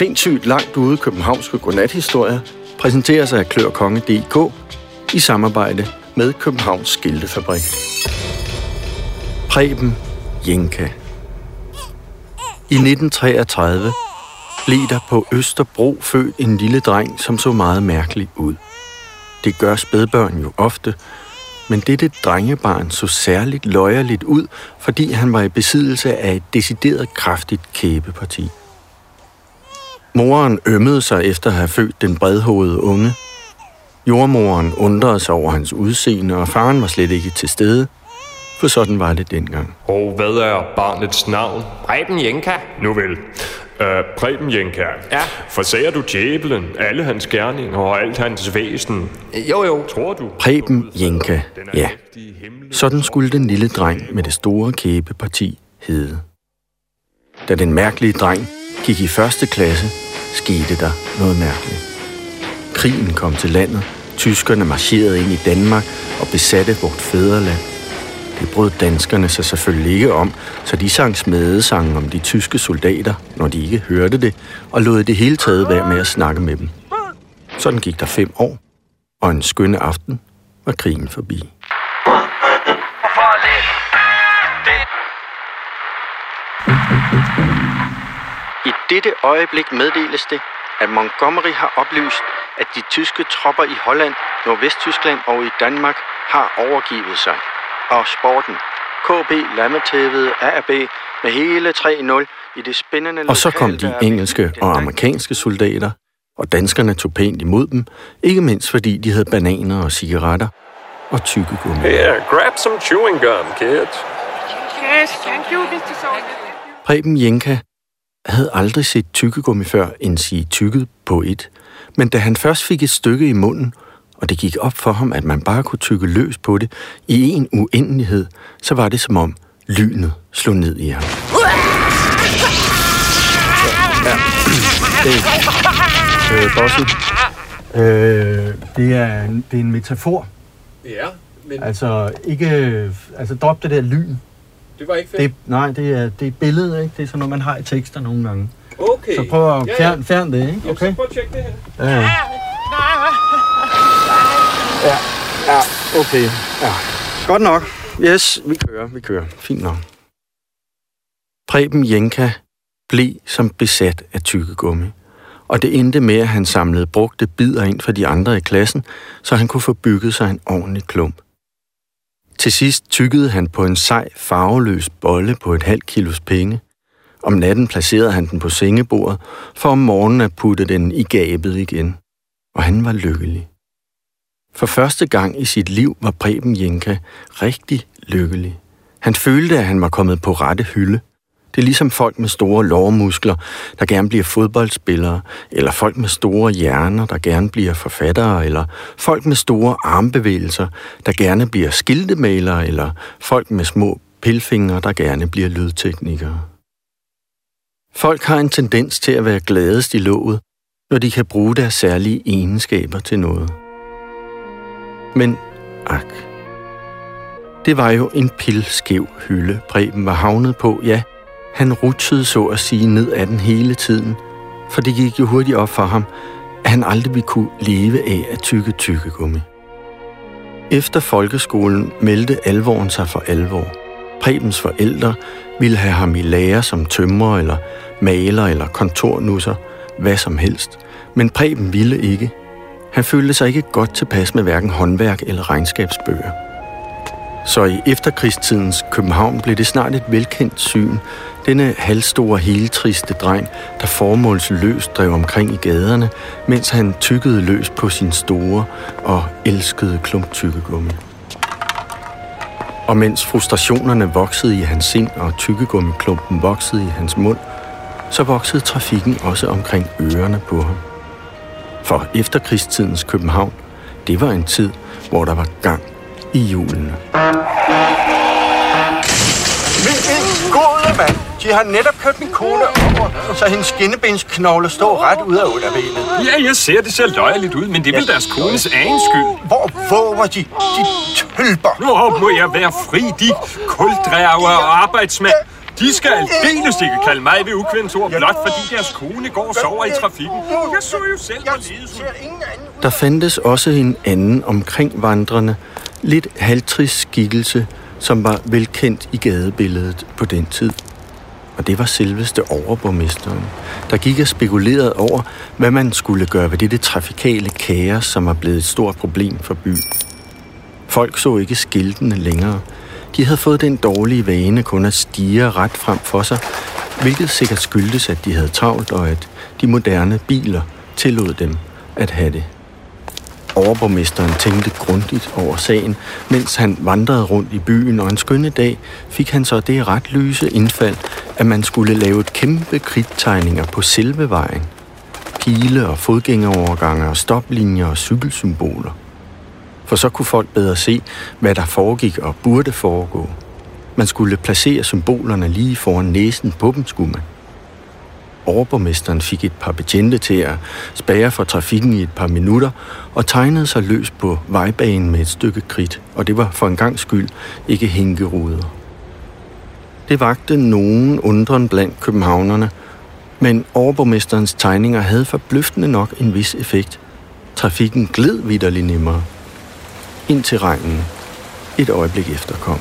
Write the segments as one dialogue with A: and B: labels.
A: sindssygt langt ude københavnske godnathistorier præsenteres af klørkonge.dk i samarbejde med Københavns Skiltefabrik. Preben Jenka I 1933 blev der på Østerbro født en lille dreng, som så meget mærkeligt ud. Det gør spædbørn jo ofte, men dette drengebarn så særligt løjerligt ud, fordi han var i besiddelse af et decideret kraftigt kæbeparti. Moren ømmede sig efter at have født den bredhovede unge. Jordmoren undrede sig over hans udseende, og faren var slet ikke til stede, for sådan var det dengang.
B: Og hvad er barnets navn?
C: Preben Jenka.
B: Nu vel. Uh, Preben Jenka.
C: Ja.
B: Forsager du djævelen, alle hans gerninger og alt hans væsen?
C: Jo, jo.
B: Tror du?
A: Preben Jenka, ja. Sådan skulle den lille dreng med det store kæbeparti hedde. Da den mærkelige dreng gik i første klasse, skete der noget mærkeligt. Krigen kom til landet, tyskerne marcherede ind i Danmark og besatte vort fædreland. Det brød danskerne sig selvfølgelig ikke om, så de sang smedesange om de tyske soldater, når de ikke hørte det, og lod det hele taget være med at snakke med dem. Sådan gik der fem år, og en skønne aften var krigen forbi. I dette øjeblik meddeles det, at Montgomery har oplyst, at de tyske tropper i Holland, Nordvesttyskland og i Danmark har overgivet sig. Og sporten. KB lammetævede AB med hele 3-0 i det spændende Og så kom de engelske og amerikanske soldater, og danskerne tog pænt imod dem, ikke mindst fordi de havde bananer og cigaretter og tykkegummi.
B: Here, grab some chewing gum, kid.
D: Yes, thank you, Mr. Soldier.
A: Preben Jenka havde aldrig set tykkegummi før, end sige tykket på et. Men da han først fik et stykke i munden, og det gik op for ham, at man bare kunne tykke løs på det i en uendelighed, så var det som om lynet slog ned i ham. Ja, det øh, Bosse, øh, det, er en, det er en metafor.
B: Ja, men
A: Altså, ikke, altså drop det der lyn.
B: Det var ikke
A: Det, nej, det er, det er billedet, ikke? Det er sådan noget, man har i tekster nogle gange.
B: Okay.
A: Så prøv at fjerne fjern det, ikke? Okay?
B: prøv at tjekke det her.
A: Ja, ja. Ja, ja, okay. Ja. Godt nok. Yes, vi kører, vi kører. Fint nok. Preben Jenka blev som besat af tykkegummi. Og det endte med, at han samlede brugte bidder ind for de andre i klassen, så han kunne få bygget sig en ordentlig klump. Til sidst tykkede han på en sej, farveløs bolle på et halvt kilos penge. Om natten placerede han den på sengebordet, for om morgenen at putte den i gabet igen. Og han var lykkelig. For første gang i sit liv var Preben Jenka rigtig lykkelig. Han følte, at han var kommet på rette hylde. Det er ligesom folk med store lårmuskler, der gerne bliver fodboldspillere, eller folk med store hjerner, der gerne bliver forfattere, eller folk med store armbevægelser, der gerne bliver skiltemalere, eller folk med små pilfingre, der gerne bliver lydteknikere. Folk har en tendens til at være gladest i låget, når de kan bruge deres særlige egenskaber til noget. Men ak. Det var jo en pilskæv hylde, Preben var havnet på, ja. Han rutsede så at sige ned ad den hele tiden, for det gik jo hurtigt op for ham, at han aldrig ville kunne leve af at tykke tykkegummi. Efter folkeskolen meldte alvoren sig for alvor. Prebens forældre ville have ham i lære som tømrer eller maler eller kontornusser, hvad som helst. Men Preben ville ikke. Han følte sig ikke godt tilpas med hverken håndværk eller regnskabsbøger. Så i efterkrigstidens København blev det snart et velkendt syn. Denne halvstore, heltriste dreng, der formålsløst drev omkring i gaderne, mens han tykkede løs på sin store og elskede klumptykkegummi. Og mens frustrationerne voksede i hans sind, og tykkegummiklumpen voksede i hans mund, så voksede trafikken også omkring ørerne på ham. For efterkrigstidens København, det var en tid, hvor der var gang i hjulene. Min gode mand, de har netop kørt min kone over, så hendes skinnebensknogle står ret ud af underbenet.
B: Ja, jeg ser, det ser løjerligt ud, men det er vel deres kones egen skyld.
A: Hvor våger de? De tølper.
B: Nå, må jeg være fri, de kulddrager og arbejdsmænd. De skal aldeles ikke kalde mig ved ukvindensord, blot fordi deres kone går og sover i trafikken. Jeg så jo selv, hvorledes hun...
A: Der fandtes også en anden omkring vandrende, lidt halvtrist skikkelse, som var velkendt i gadebilledet på den tid. Og det var selveste overborgmesteren, der gik og spekulerede over, hvad man skulle gøre ved dette trafikale kaos, som var blevet et stort problem for byen. Folk så ikke skiltene længere. De havde fået den dårlige vane kun at stige ret frem for sig, hvilket sikkert skyldtes, at de havde travlt, og at de moderne biler tillod dem at have det. Overborgmesteren tænkte grundigt over sagen, mens han vandrede rundt i byen, og en skønne dag fik han så det ret lyse indfald, at man skulle lave et kæmpe kridttegninger på selve vejen. Pile og fodgængerovergange og stoplinjer og cykelsymboler. For så kunne folk bedre se, hvad der foregik og burde foregå. Man skulle placere symbolerne lige foran næsen på dem, skulle man. Overborgmesteren fik et par betjente til at spære for trafikken i et par minutter og tegnede sig løs på vejbanen med et stykke kridt, og det var for en gang skyld ikke hænkeruder. Det vagte nogen undren blandt københavnerne, men overborgmesterens tegninger havde forbløffende nok en vis effekt. Trafikken gled vidderlig nemmere. Ind til regnen. Et øjeblik efter kom.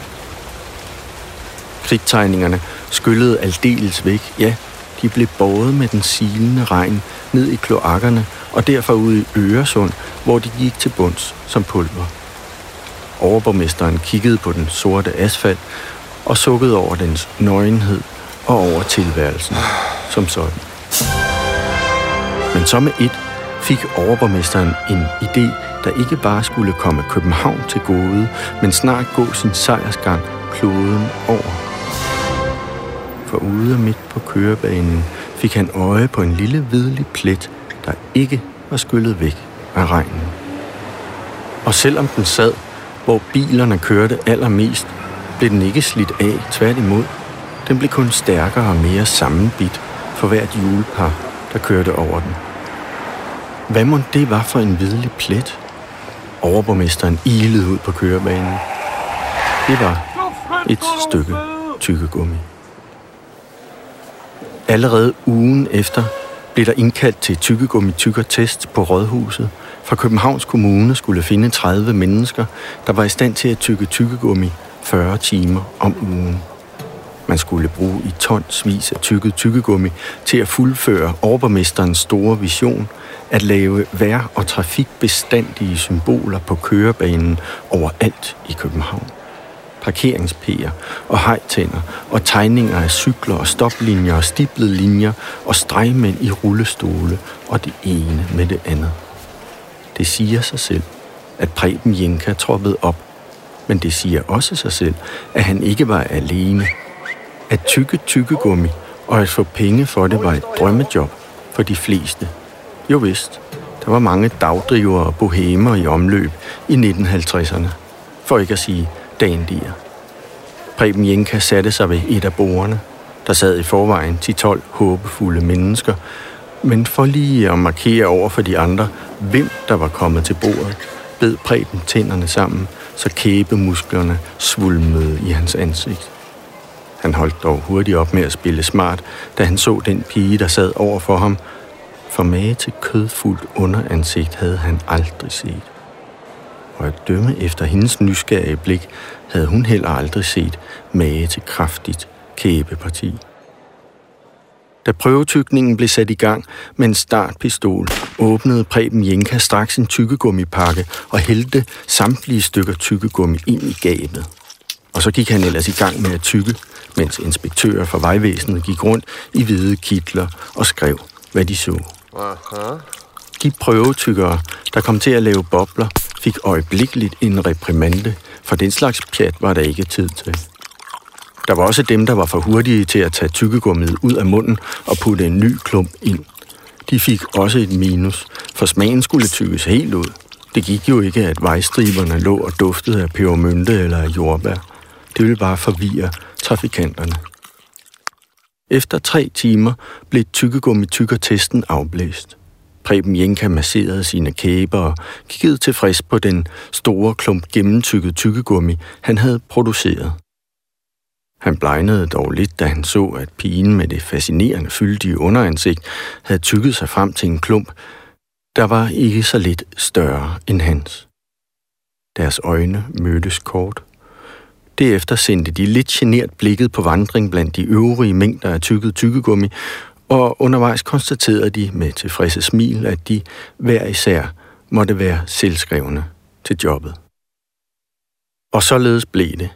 A: Kridttegningerne skyllede aldeles væk, ja, de blev båret med den silende regn ned i kloakkerne og derfor ud i Øresund, hvor de gik til bunds som pulver. Overborgmesteren kiggede på den sorte asfalt og sukkede over dens nøgenhed og over tilværelsen som sådan. Men så med et fik overborgmesteren en idé, der ikke bare skulle komme København til gode, men snart gå sin sejrsgang kloden over for ude midt på kørebanen fik han øje på en lille hvidlig plet, der ikke var skyllet væk af regnen. Og selvom den sad, hvor bilerne kørte allermest, blev den ikke slidt af, tværtimod. Den blev kun stærkere og mere sammenbit for hvert julepar, der kørte over den. Hvad må det var for en hvidlig plet? Overborgmesteren ilede ud på kørebanen. Det var et stykke tykkegummi. Allerede ugen efter blev der indkaldt til tykkegummi test på Rådhuset. Fra Københavns Kommune skulle finde 30 mennesker, der var i stand til at tykke tykkegummi 40 timer om ugen. Man skulle bruge i tonsvis af tykket tykkegummi til at fuldføre overborgmesterens store vision at lave vær- og trafikbestandige symboler på kørebanen overalt i København parkeringspærer og hejtænder og tegninger af cykler og stoplinjer og stiplede linjer og stregmænd i rullestole og det ene med det andet. Det siger sig selv, at Preben Jenka troppede op, men det siger også sig selv, at han ikke var alene. At tykke tykkegummi og at få penge for det var et drømmejob for de fleste. Jo vist, der var mange dagdrivere og bohemer i omløb i 1950'erne. For ikke at sige dandier. Preben Jenka satte sig ved et af bordene. Der sad i forvejen 10-12 håbefulde mennesker, men for lige at markere over for de andre, hvem der var kommet til bordet, bed Preben tænderne sammen, så kæbemusklerne svulmede i hans ansigt. Han holdt dog hurtigt op med at spille smart, da han så den pige, der sad over for ham. For mage til kødfuldt underansigt havde han aldrig set og at dømme efter hendes nysgerrige blik, havde hun heller aldrig set mage til kraftigt kæbeparti. Da prøvetykningen blev sat i gang med en startpistol, åbnede Preben Jenka straks en tykkegummipakke og hældte samtlige stykker tykkegummi ind i gabet. Og så gik han ellers i gang med at tykke, mens inspektører fra vejvæsenet gik rundt i hvide kitler og skrev, hvad de så. Aha. De prøvetykkere, der kom til at lave bobler, fik øjeblikkeligt en reprimande, for den slags pjat var der ikke tid til. Der var også dem, der var for hurtige til at tage tykkegummet ud af munden og putte en ny klump ind. De fik også et minus, for smagen skulle tykkes helt ud. Det gik jo ikke, at vejstriberne lå og duftede af pebermynte eller af jordbær. Det ville bare forvirre trafikanterne. Efter tre timer blev tykkegummi-tykkertesten afblæst. Preben Jenka masserede sine kæber og kiggede tilfreds på den store klump gennemtykket tykkegummi, han havde produceret. Han blegnede dog lidt, da han så, at pigen med det fascinerende fyldige underansigt havde tykket sig frem til en klump, der var ikke så lidt større end hans. Deres øjne mødtes kort. Derefter sendte de lidt genert blikket på vandring blandt de øvrige mængder af tykket tykkegummi, og undervejs konstaterede de med tilfredse smil, at de hver især måtte være selvskrevne til jobbet. Og således blev det.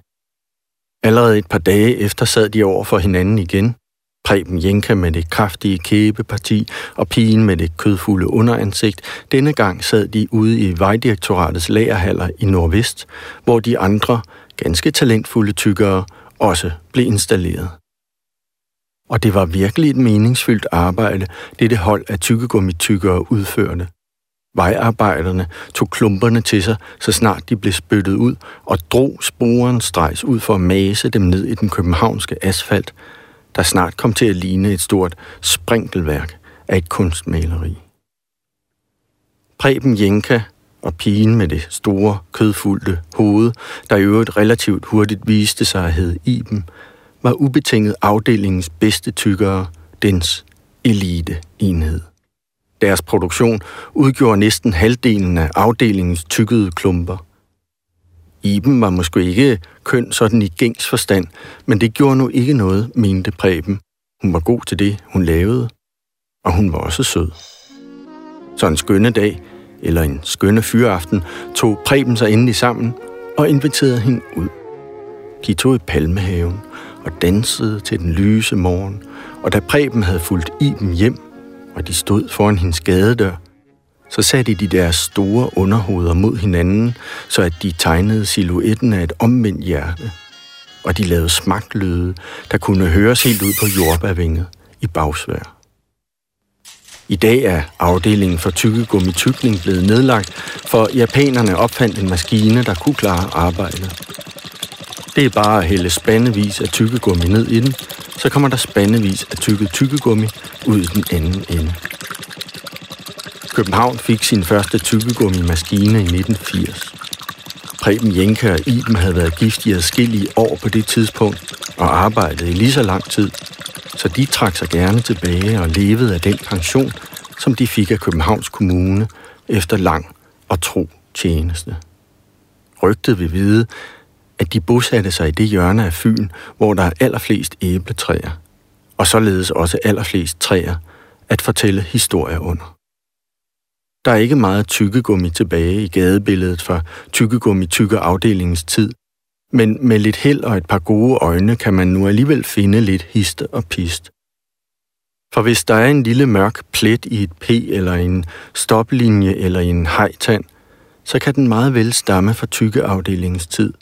A: Allerede et par dage efter sad de over for hinanden igen. Preben Jenka med det kraftige kæbeparti og pigen med det kødfulde underansigt. Denne gang sad de ude i Vejdirektoratets lagerhaller i Nordvest, hvor de andre, ganske talentfulde tykkere, også blev installeret. Og det var virkelig et meningsfyldt arbejde, dette hold af tykkegummitykkere udførte. Vejarbejderne tog klumperne til sig, så snart de blev spyttet ud, og drog sporen strejs ud for at mase dem ned i den københavnske asfalt, der snart kom til at ligne et stort sprinkelværk af et kunstmaleri. Preben Jenka og pigen med det store, kødfulde hoved, der i øvrigt relativt hurtigt viste sig at hedde Iben, var ubetinget afdelingens bedste tykkere, dens eliteenhed. Deres produktion udgjorde næsten halvdelen af afdelingens tykkede klumper. Iben var måske ikke køn sådan i gængs forstand, men det gjorde nu ikke noget, mente Preben. Hun var god til det, hun lavede, og hun var også sød. Så en skønne dag, eller en skønne fyreaften, tog Preben sig endelig sammen og inviterede hende ud. De tog i palmehaven og dansede til den lyse morgen, og da Preben havde fulgt Iben hjem, og de stod foran hendes gadedør, så satte de deres store underhoveder mod hinanden, så at de tegnede silhuetten af et omvendt hjerte. Og de lavede smagtlyde, der kunne høres helt ud på jordbærvinget i bagsvær. I dag er afdelingen for tykkegummi-tykning blevet nedlagt, for japanerne opfandt en maskine, der kunne klare arbejdet. Det er bare at hælde spandevis af tykkegummi ned i den, så kommer der spandevis af tykket tykkegummi ud i den anden ende. København fik sin første tykkegummi-maskine i 1980. Preben Jenke og Iben havde været gift i adskillige år på det tidspunkt og arbejdede i lige så lang tid, så de trak sig gerne tilbage og levede af den pension, som de fik af Københavns Kommune efter lang og tro tjeneste. Rygtet vil vide, at de bosatte sig i det hjørne af Fyn, hvor der er allerflest æbletræer, og således også allerflest træer at fortælle historier under. Der er ikke meget tykkegummi tilbage i gadebilledet fra tykkegummi tykke afdelingens tid, men med lidt held og et par gode øjne kan man nu alligevel finde lidt histe og pist. For hvis der er en lille mørk plet i et P eller en stoplinje eller en hejtand, så kan den meget vel stamme fra tykkeafdelingens tid.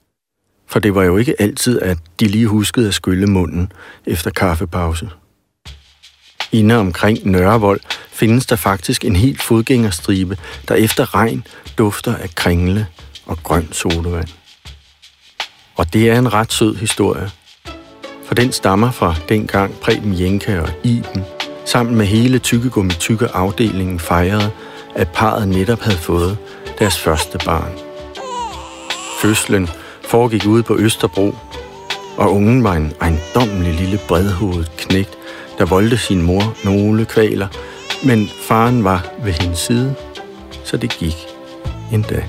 A: For det var jo ikke altid, at de lige huskede at skylle munden efter kaffepause. Inde omkring Nørrevold findes der faktisk en helt fodgængerstribe, der efter regn dufter af kringle og grøn sodavand. Og det er en ret sød historie. For den stammer fra dengang Preben Jenka og Iben, sammen med hele tykkegummi tykke afdelingen fejrede, at parret netop havde fået deres første barn. Fødslen foregik ude på Østerbro, og ungen var en ejendommelig lille bredhovedet knægt, der voldte sin mor nogle kvaler, men faren var ved hendes side, så det gik en dag.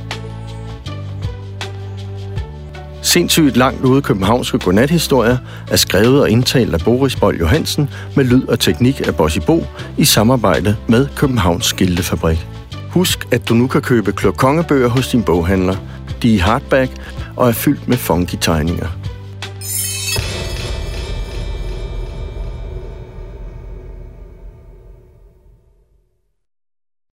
A: Sindssygt langt ude københavnske godnathistorier er skrevet og indtalt af Boris Bold Johansen med lyd og teknik af Bossy Bo i samarbejde med Københavns Skiltefabrik. Husk, at du nu kan købe klokongebøger hos din boghandler. De er hardback og er fyldt med funky tegninger.